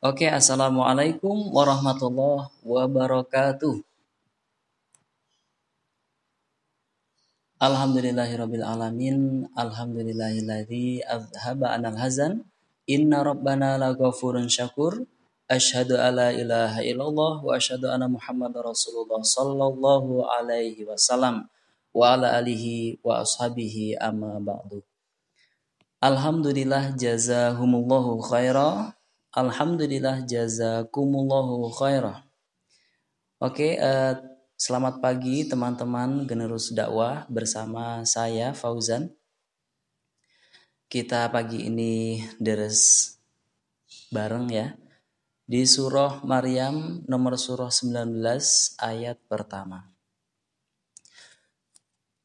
Oke, Assalamualaikum warahmatullahi wabarakatuh. Alhamdulillahirabbil alamin. Alhamdulillahilladzi azhaba anal hazan. Inna rabbana laghafurun syakur. Asyhadu alla ilaha illallah wa asyhadu anna Muhammadar Rasulullah sallallahu alaihi wasallam wa ala alihi wa ashabihi amma ba'du. Alhamdulillah jazahumullahu khaira Alhamdulillah jazakumullahu khairah. Oke, uh, selamat pagi teman-teman generus dakwah bersama saya Fauzan. Kita pagi ini deres bareng ya di surah Maryam nomor surah 19 ayat pertama.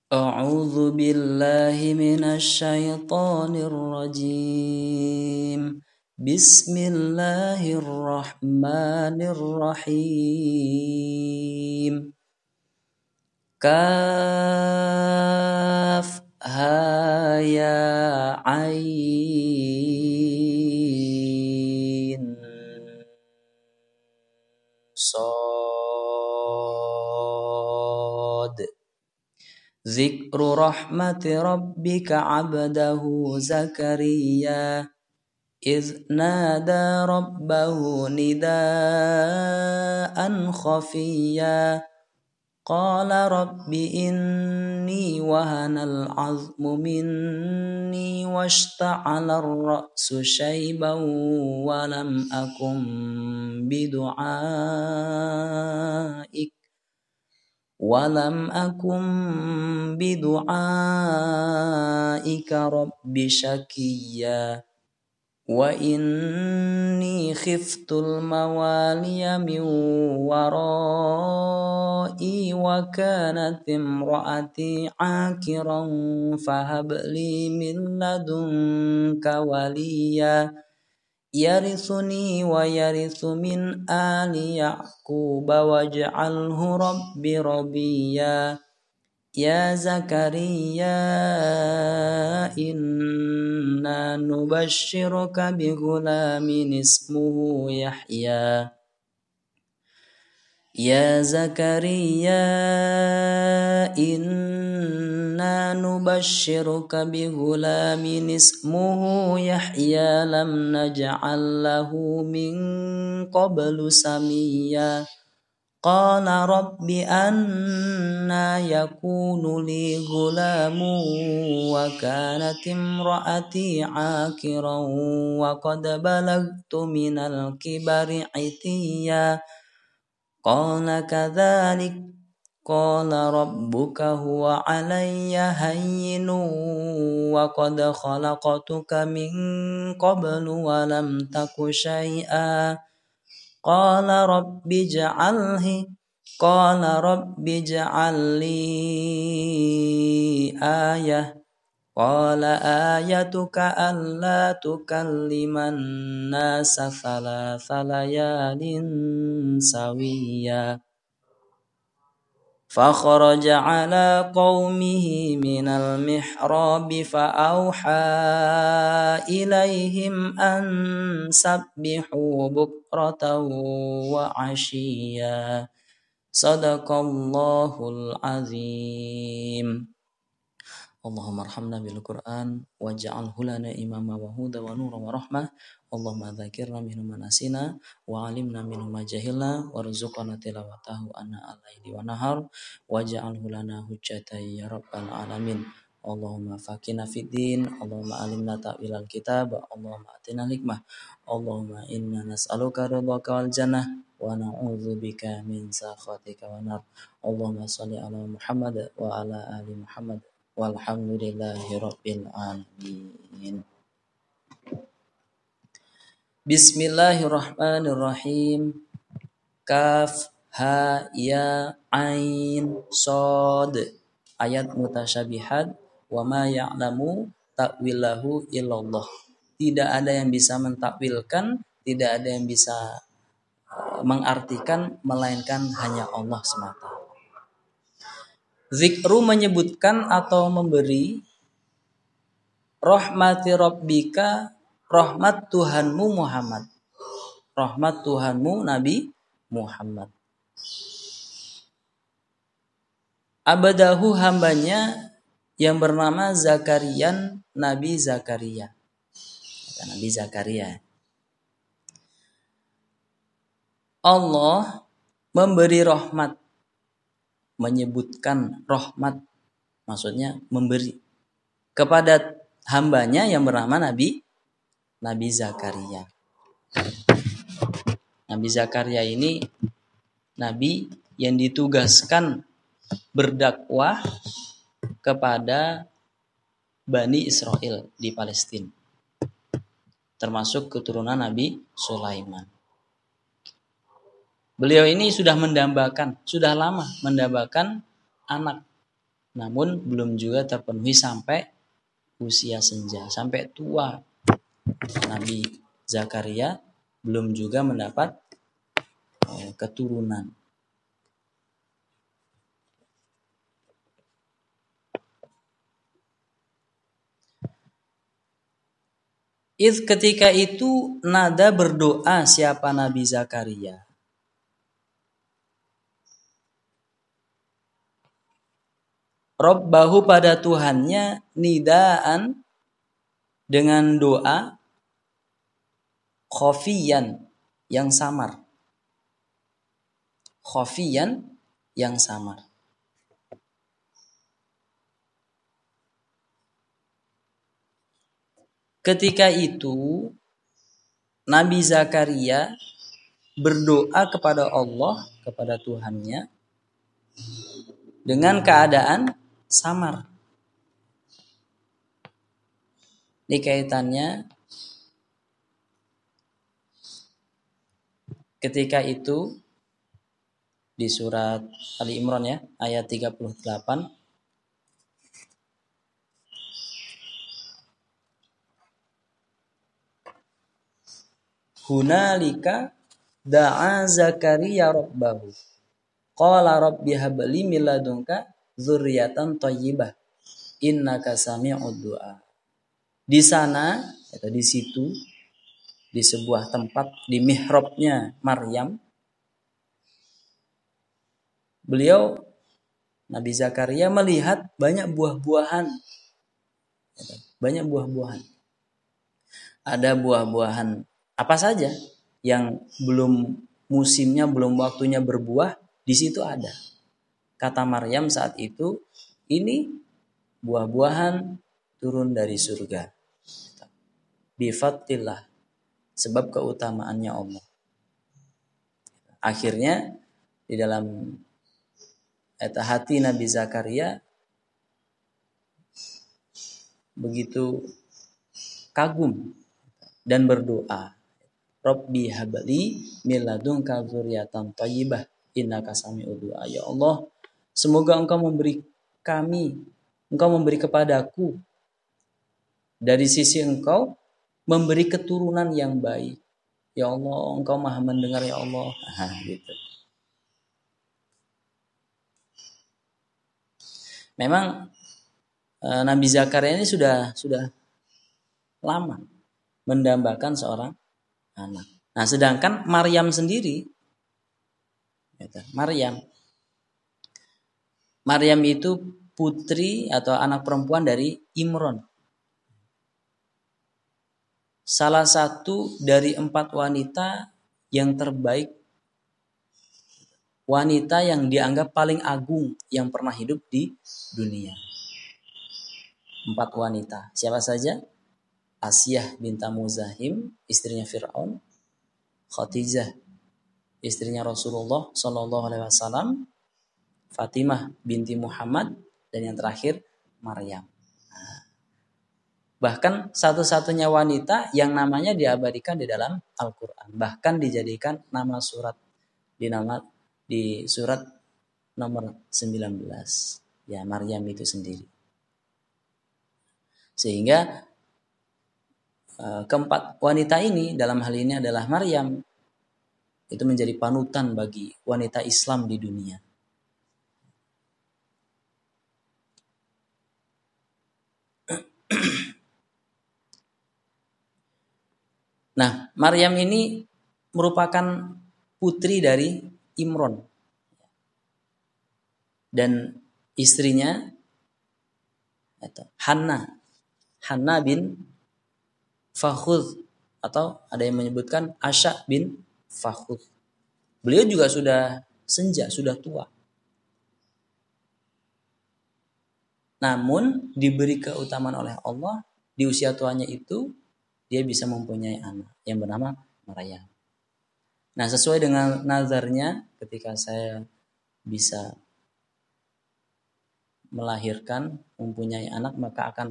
A'udzu billahi minasy syaithanir rajim. بسم الله الرحمن الرحيم كاف ها يا عين صاد ذكر رحمة ربك عبده زكريا إذ نادى ربه نداء خفيا. قال رب إني وهن العظم مني واشتعل الرأس شيبا ولم أكن بدعائك. ولم أكن بدعائك رب شكيا. وإني خفت الموالي من ورائي وكانت امرأتي عاكرا فهب لي من لدنك وليا يرثني ويرث من آل يعقوب واجعله رب ربيا يا زكريا إنا نبشرك بغلام اسمه يحيى. يا زكريا إنا نبشرك بغلام اسمه يحيى. لم نجعل له من قبل سميا. قال رب أنا يكون لي غلام وكانت امرأتي عاكرا وقد بلغت من الكبر عتيا. قال كذلك. قال ربك هو علي هين وقد خلقتك من قبل ولم تك شيئا. قال رب اجعله قال رب اجعل لي آية. قال آيتك ألا تكلم الناس ثلاث ليال سويا. فخرج على قومه من المحراب فأوحى إليهم أن سبحوا بكرة وعشيا. صدق الله العظيم. اللهم ارحمنا بالقرآن واجعله لنا إماما وهدى ونورا ورحمة Allahumma dzakirna minhu ma nasina wa alimna minhu ma jahilna warzuqna tilawatahu ana al-laili wa nahar waj'alhu lana hujjatan ya rabbal alamin. Allahumma fakina fid din, Allahumma alimna ta'wilal kitab, Allahumma atina hikmah. Allahumma inna nas'aluka ridhaka wal jannah wa na'udzubika min sakhatika wa nar. Allahumma shalli ala Muhammad wa ala ali Muhammad walhamdulillahi. Bismillahirrahmanirrahim. Kaf ha ya ain sod ayat mutasyabihat wa ma ya'lamu ta'wilahu illallah. Tidak ada yang bisa mentakwilkan, tidak ada yang bisa uh, mengartikan melainkan hanya Allah semata. Zikru menyebutkan atau memberi rahmati rabbika rahmat Tuhanmu Muhammad. rahmat Tuhanmu Nabi Muhammad. Abadahu hambanya yang bernama Zakarian Nabi Zakaria. Nabi Zakaria. Allah memberi rahmat. Menyebutkan rahmat. Maksudnya memberi. Kepada hambanya yang bernama Nabi Nabi Zakaria. Nabi Zakaria ini Nabi yang ditugaskan berdakwah kepada Bani Israel di Palestina. Termasuk keturunan Nabi Sulaiman. Beliau ini sudah mendambakan, sudah lama mendambakan anak. Namun belum juga terpenuhi sampai usia senja, sampai tua. Nabi Zakaria belum juga mendapat eh, keturunan. Id ketika itu nada berdoa siapa Nabi Zakaria. Rob bahu pada Tuhannya nidaan dengan doa khofiyan yang samar. Khofiyan yang samar. Ketika itu Nabi Zakaria berdoa kepada Allah, kepada Tuhannya dengan keadaan samar. Ini kaitannya ketika itu di surat Ali Imran ya ayat 38 Hunalika da'a Zakaria rabbahu. Qala rabbi habli min ladunka dzurriatan thayyibah. Innaka sami'ud du'a. Di sana atau di situ di sebuah tempat di mihrabnya Maryam beliau Nabi Zakaria melihat banyak buah-buahan banyak buah-buahan ada buah-buahan apa saja yang belum musimnya, belum waktunya berbuah, di situ ada. Kata Maryam saat itu, ini buah-buahan turun dari surga. Bifatillah, sebab keutamaannya Allah. Akhirnya di dalam hati Nabi Zakaria begitu kagum dan berdoa Rabbi habli miladunka dzurriatan thayyibah innaka sami'ud du'a. Ya Allah, semoga Engkau memberi kami, Engkau memberi kepadaku dari sisi Engkau memberi keturunan yang baik. Ya Allah, Engkau Maha mendengar ya Allah. Nah, gitu. Memang eh, Nabi Zakaria ini sudah sudah lama mendambakan seorang anak. Nah, sedangkan Maryam sendiri, gitu, Maryam, Maryam itu putri atau anak perempuan dari Imron. Salah satu dari empat wanita yang terbaik, wanita yang dianggap paling agung yang pernah hidup di dunia. Empat wanita, siapa saja? Asiyah binta Muzahim, istrinya Fir'aun, Khadijah, istrinya Rasulullah Shallallahu Alaihi Wasallam, Fatimah binti Muhammad, dan yang terakhir Maryam. Nah, bahkan satu-satunya wanita yang namanya diabadikan di dalam Al-Quran. Bahkan dijadikan nama surat di nama di surat nomor 19. Ya, Maryam itu sendiri. Sehingga Eh, keempat wanita ini dalam hal ini adalah Maryam itu menjadi panutan bagi wanita Islam di dunia. Nah, Maryam ini merupakan putri dari Imron. Dan istrinya itu Hanna. Hanna bin Fakhud atau ada yang menyebutkan Asya bin Fakhud. Beliau juga sudah senja, sudah tua. Namun diberi keutamaan oleh Allah di usia tuanya itu dia bisa mempunyai anak yang bernama Maryam. Nah, sesuai dengan nazarnya ketika saya bisa melahirkan, mempunyai anak maka akan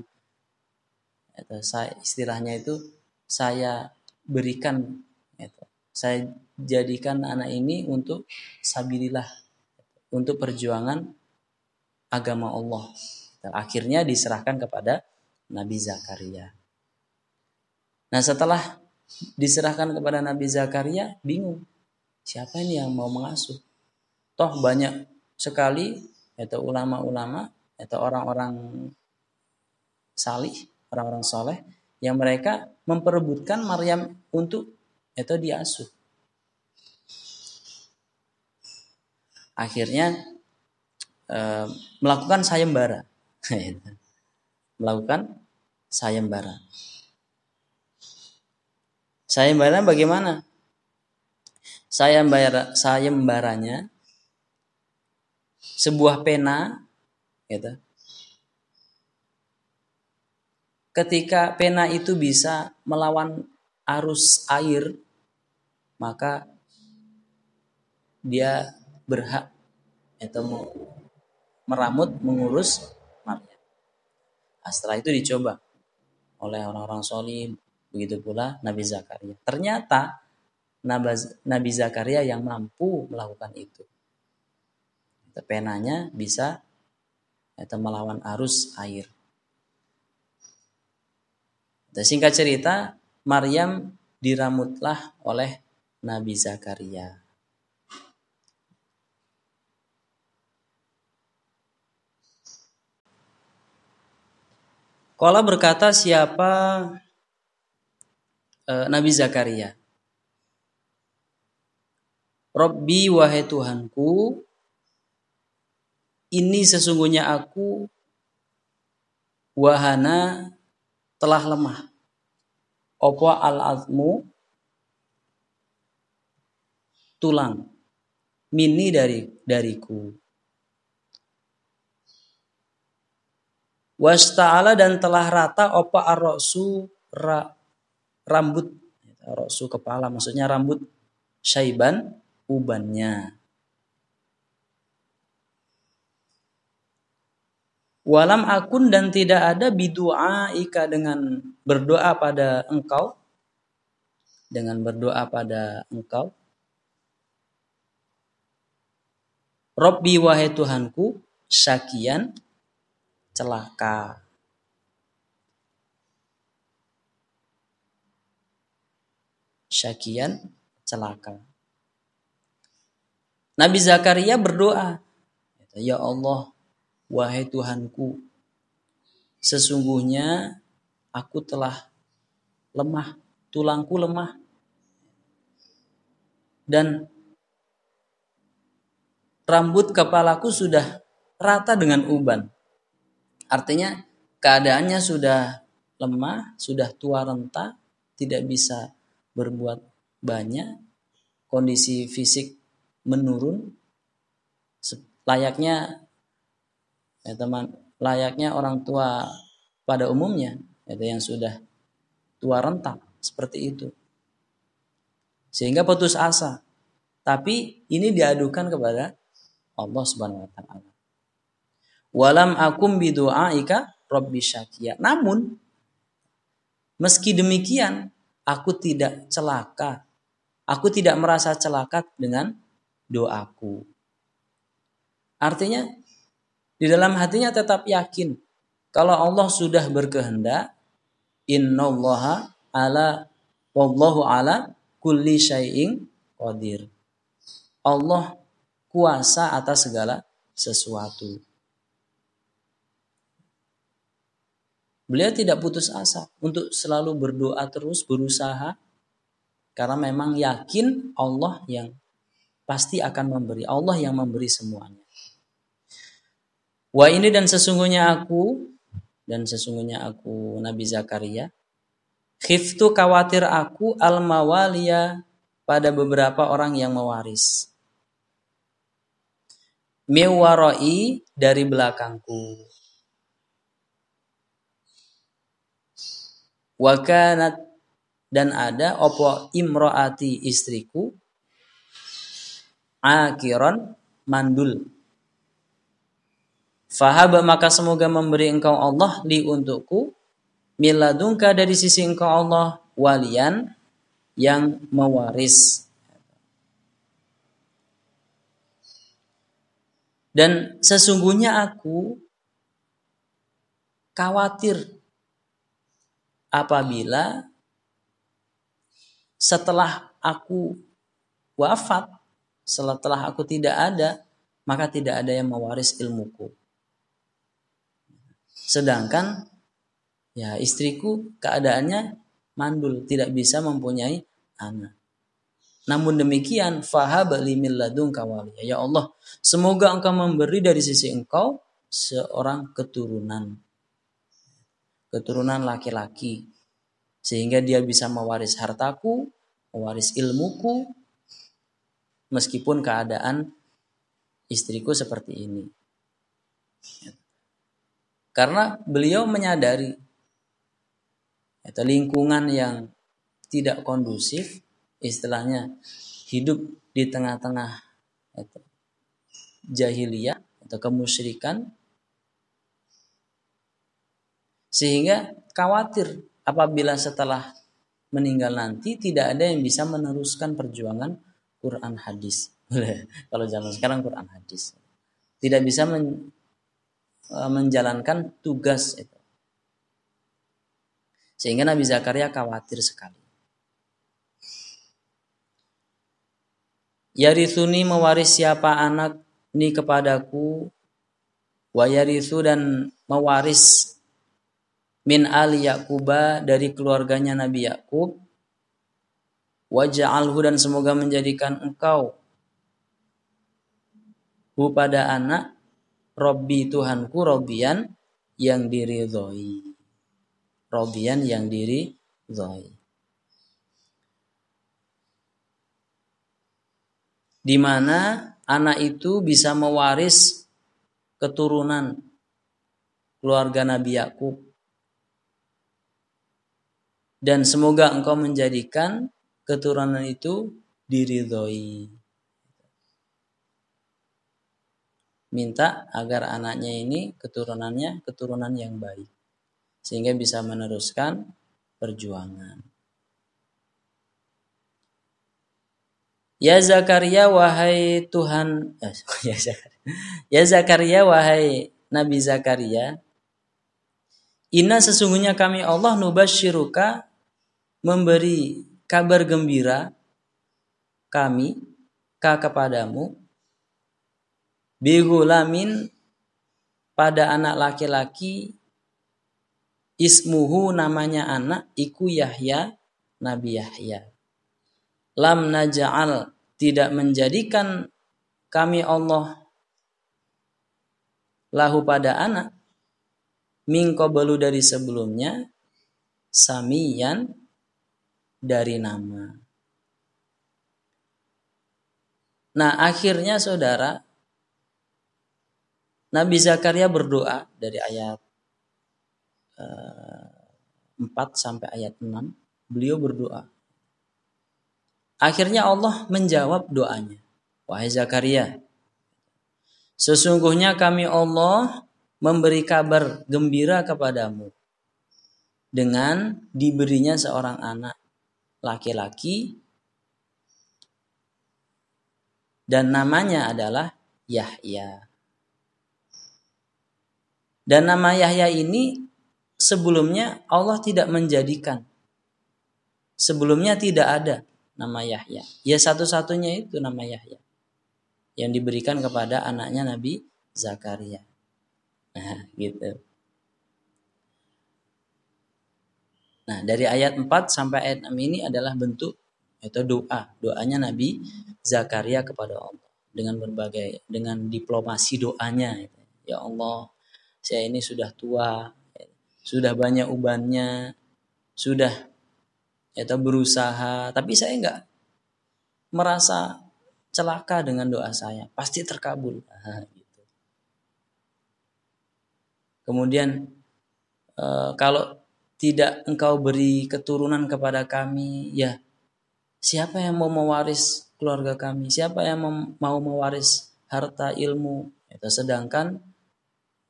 itu, saya istilahnya itu saya berikan itu, saya jadikan anak ini untuk sabilillah untuk perjuangan agama Allah. Dan akhirnya diserahkan kepada Nabi Zakaria. Nah setelah diserahkan kepada Nabi Zakaria, bingung. Siapa ini yang mau mengasuh? Toh banyak sekali itu ulama-ulama atau orang-orang salih, orang-orang soleh yang mereka memperebutkan Maryam untuk itu diasuh. Akhirnya e, melakukan sayembara, melakukan sayembara. Sayembara bagaimana? Sayembara sayembaranya sebuah pena gitu. Ketika pena itu bisa melawan arus air, maka dia berhak itu meramut mengurus setelah itu dicoba oleh orang-orang solim, begitu pula Nabi Zakaria. Ternyata Nabi Zakaria yang mampu melakukan itu. Penanya bisa melawan arus air. Dan singkat cerita, Maryam diramutlah oleh Nabi Zakaria. Kala berkata siapa e, Nabi Zakaria. Robbi wahai Tuhanku, ini sesungguhnya aku wahana telah lemah. Opo al-azmu tulang mini dari dariku Wasta'ala dan telah rata opa arrosu ra, rambut. Arrosu kepala maksudnya rambut syaiban ubannya. Walam akun dan tidak ada bidua ika dengan berdoa pada engkau. Dengan berdoa pada engkau. Robbi wahai Tuhanku syakian celaka. Syakian celaka. Nabi Zakaria berdoa, Ya Allah, wahai Tuhanku, sesungguhnya aku telah lemah, tulangku lemah. Dan rambut kepalaku sudah rata dengan uban. Artinya keadaannya sudah lemah, sudah tua renta, tidak bisa berbuat banyak, kondisi fisik menurun, layaknya ya teman, layaknya orang tua pada umumnya, itu yang sudah tua renta seperti itu. Sehingga putus asa. Tapi ini diadukan kepada Allah Subhanahu wa taala. Walam akum bidu'aika Rabbi syakia. Namun, meski demikian, aku tidak celaka. Aku tidak merasa celaka dengan doaku. Artinya, di dalam hatinya tetap yakin. Kalau Allah sudah berkehendak, innallaha ala wallahu ala kulli syai'in qadir. Allah kuasa atas segala sesuatu. Beliau tidak putus asa untuk selalu berdoa terus, berusaha Karena memang yakin Allah yang pasti akan memberi. Allah yang memberi semuanya. Wa ini dan sesungguhnya aku dan sesungguhnya aku Nabi Zakaria khiftu khawatir aku al mawaliya pada beberapa orang yang mewaris miwaroi dari belakangku wakanat dan ada opo imroati istriku akiron mandul Fahaba maka semoga memberi engkau Allah li untukku miladungka dari sisi engkau Allah walian yang mewaris. Dan sesungguhnya aku khawatir apabila setelah aku wafat, setelah aku tidak ada, maka tidak ada yang mewaris ilmuku. Sedangkan ya istriku keadaannya mandul, tidak bisa mempunyai anak. Namun demikian, fahab limil kawaliya. Ya Allah, semoga engkau memberi dari sisi engkau seorang keturunan. Keturunan laki-laki. Sehingga dia bisa mewaris hartaku, mewaris ilmuku, meskipun keadaan istriku seperti ini. Karena beliau menyadari atau lingkungan yang tidak kondusif, istilahnya hidup di tengah-tengah jahiliyah atau kemusyrikan sehingga khawatir apabila setelah meninggal nanti tidak ada yang bisa meneruskan perjuangan Quran hadis. Kalau zaman sekarang Quran hadis. Tidak bisa men E, menjalankan tugas itu. Sehingga Nabi Zakaria khawatir sekali. Yarithuni mewaris siapa anak ini kepadaku wa yarithu dan mewaris min ali Yaquba dari keluarganya Nabi Yakub waja'alhu dan semoga menjadikan engkau hu pada anak Robbi Tuhanku Robian yang diridhoi. Robian yang diridhoi. Di mana anak itu bisa mewaris keturunan keluarga Nabi Yakub. Dan semoga engkau menjadikan keturunan itu diridhoi. minta agar anaknya ini keturunannya keturunan yang baik sehingga bisa meneruskan perjuangan. Ya Zakaria wahai Tuhan eh, ya Zakaria. Ya Zakaria wahai Nabi Zakaria Inna sesungguhnya kami Allah nubasyiruka memberi kabar gembira kami ka kepadamu. Bigulamin pada anak laki-laki ismuhu namanya anak iku Yahya Nabi Yahya. Lam naja'al tidak menjadikan kami Allah lahu pada anak. Mingko belu dari sebelumnya samiyan dari nama Nah akhirnya saudara Nabi Zakaria berdoa dari ayat eh, 4 sampai ayat 6. Beliau berdoa. Akhirnya Allah menjawab doanya. Wahai Zakaria, sesungguhnya kami Allah memberi kabar gembira kepadamu dengan diberinya seorang anak laki-laki dan namanya adalah Yahya. Dan nama Yahya ini sebelumnya Allah tidak menjadikan. Sebelumnya tidak ada nama Yahya. Ya satu-satunya itu nama Yahya. Yang diberikan kepada anaknya Nabi Zakaria. Nah, gitu. Nah, dari ayat 4 sampai ayat 6 ini adalah bentuk Itu doa, doanya Nabi Zakaria kepada Allah dengan berbagai dengan diplomasi doanya. Ya Allah, saya ini sudah tua, sudah banyak ubannya, sudah atau berusaha, tapi saya enggak merasa celaka dengan doa saya, pasti terkabul. Kemudian e, kalau tidak engkau beri keturunan kepada kami, ya siapa yang mau mewaris keluarga kami? Siapa yang mau mewaris harta ilmu? Itu sedangkan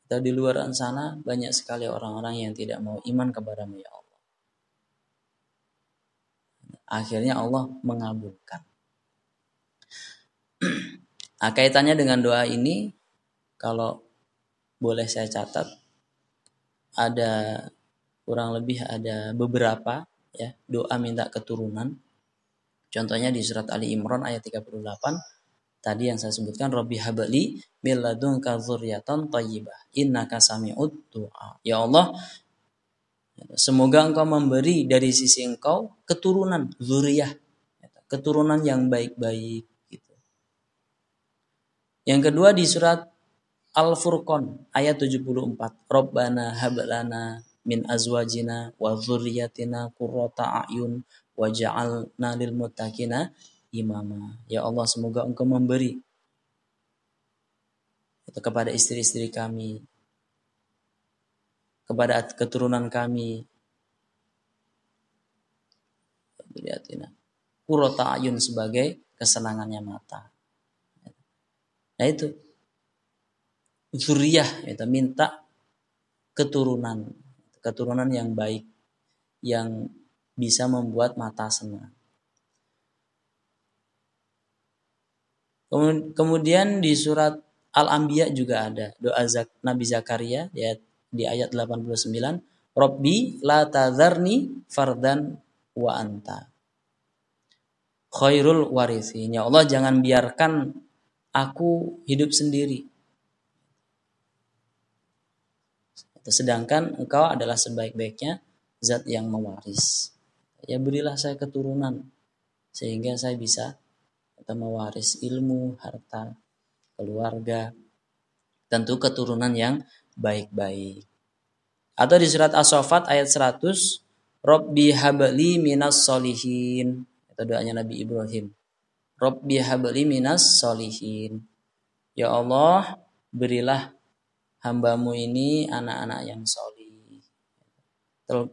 kita di luar sana banyak sekali orang-orang yang tidak mau iman kepada ya Allah. Akhirnya Allah mengabulkan. Nah, kaitannya dengan doa ini, kalau boleh saya catat, ada kurang lebih ada beberapa ya doa minta keturunan. Contohnya di surat Ali Imran ayat 38 tadi yang saya sebutkan Robbi habli milladunka dzurriatan thayyibah innaka sami'ud du'a. Ya Allah, semoga engkau memberi dari sisi engkau keturunan zuriyah, keturunan yang baik-baik yang kedua di surat Al-Furqan ayat 74. Rabbana hablana min azwajina wa dzurriyyatina qurrata a'yun waj'alna lil muttaqina imama. Ya Allah, semoga Engkau memberi itu kepada istri-istri kami, kepada keturunan kami. Lihatina. Qurrata a'yun sebagai kesenangannya mata. Nah itu zuriyah itu minta keturunan keturunan yang baik yang bisa membuat mata senang. Kemudian di surat Al-Anbiya juga ada doa Zak Nabi Zakaria ya di ayat 89, Robbi la tadharni fardan wa anta. Khairul warithin. Ya Allah jangan biarkan aku hidup sendiri. Sedangkan engkau adalah sebaik-baiknya zat yang mewaris. Ya berilah saya keturunan sehingga saya bisa atau mewaris ilmu, harta, keluarga, tentu keturunan yang baik-baik. Atau di surat As-Saffat ayat 100, Robbi habli minas solihin. Itu doanya Nabi Ibrahim. Rabbi habli minas solihin. Ya Allah, berilah hambamu ini anak-anak yang solih.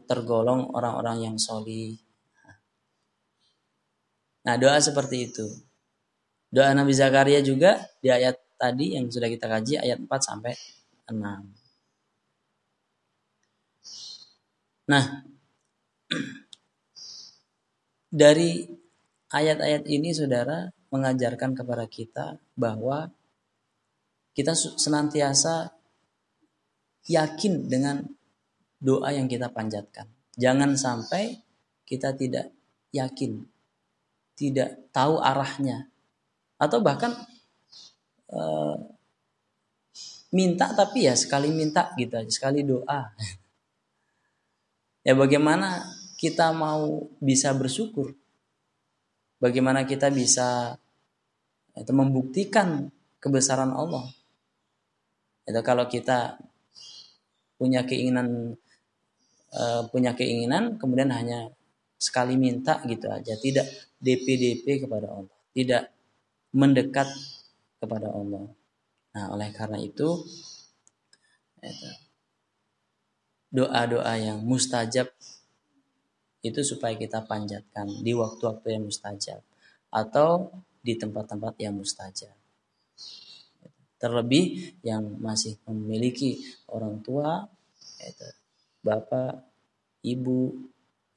Tergolong orang-orang yang solih. Nah doa seperti itu. Doa Nabi Zakaria juga di ayat tadi yang sudah kita kaji ayat 4 sampai 6. Nah, dari ayat-ayat ini saudara mengajarkan kepada kita bahwa kita senantiasa yakin dengan doa yang kita panjatkan. Jangan sampai kita tidak yakin, tidak tahu arahnya, atau bahkan e, minta tapi ya sekali minta gitu sekali doa. ya bagaimana kita mau bisa bersyukur bagaimana kita bisa itu membuktikan kebesaran Allah. Itu kalau kita punya keinginan uh, punya keinginan kemudian hanya sekali minta gitu aja, tidak DP-DP kepada Allah, tidak mendekat kepada Allah. Nah, oleh karena itu doa-doa yang mustajab itu supaya kita panjatkan di waktu-waktu yang mustajab atau di tempat-tempat yang mustajab. Terlebih yang masih memiliki orang tua, yaitu bapak, ibu,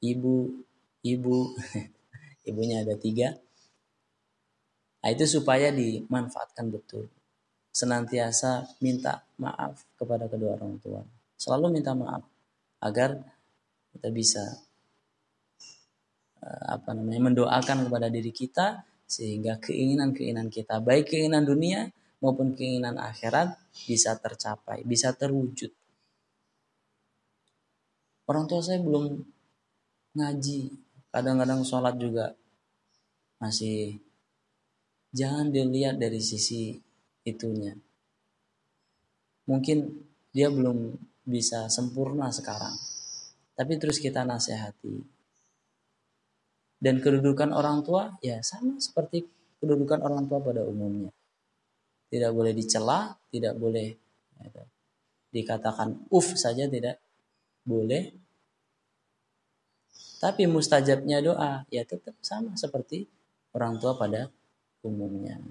ibu, ibu, ibunya ada tiga. Nah, itu supaya dimanfaatkan betul. Senantiasa minta maaf kepada kedua orang tua. Selalu minta maaf agar kita bisa Eh, apa namanya mendoakan kepada diri kita sehingga keinginan-keinginan kita baik keinginan dunia maupun keinginan akhirat bisa tercapai, bisa terwujud. Orang tua saya belum ngaji, kadang-kadang sholat juga masih jangan dilihat dari sisi itunya. Mungkin dia belum bisa sempurna sekarang. Tapi terus kita nasihati. Dan kedudukan orang tua ya sama seperti kedudukan orang tua pada umumnya. Tidak boleh dicela, tidak boleh ya, dikatakan uf saja tidak boleh. Tapi mustajabnya doa ya tetap sama seperti orang tua pada umumnya.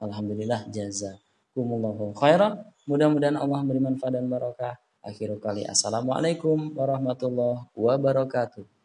Alhamdulillah jazakumullahu khairan. Mudah-mudahan Allah beri manfaat dan barakah. Akhirul kali. Assalamualaikum warahmatullahi wabarakatuh.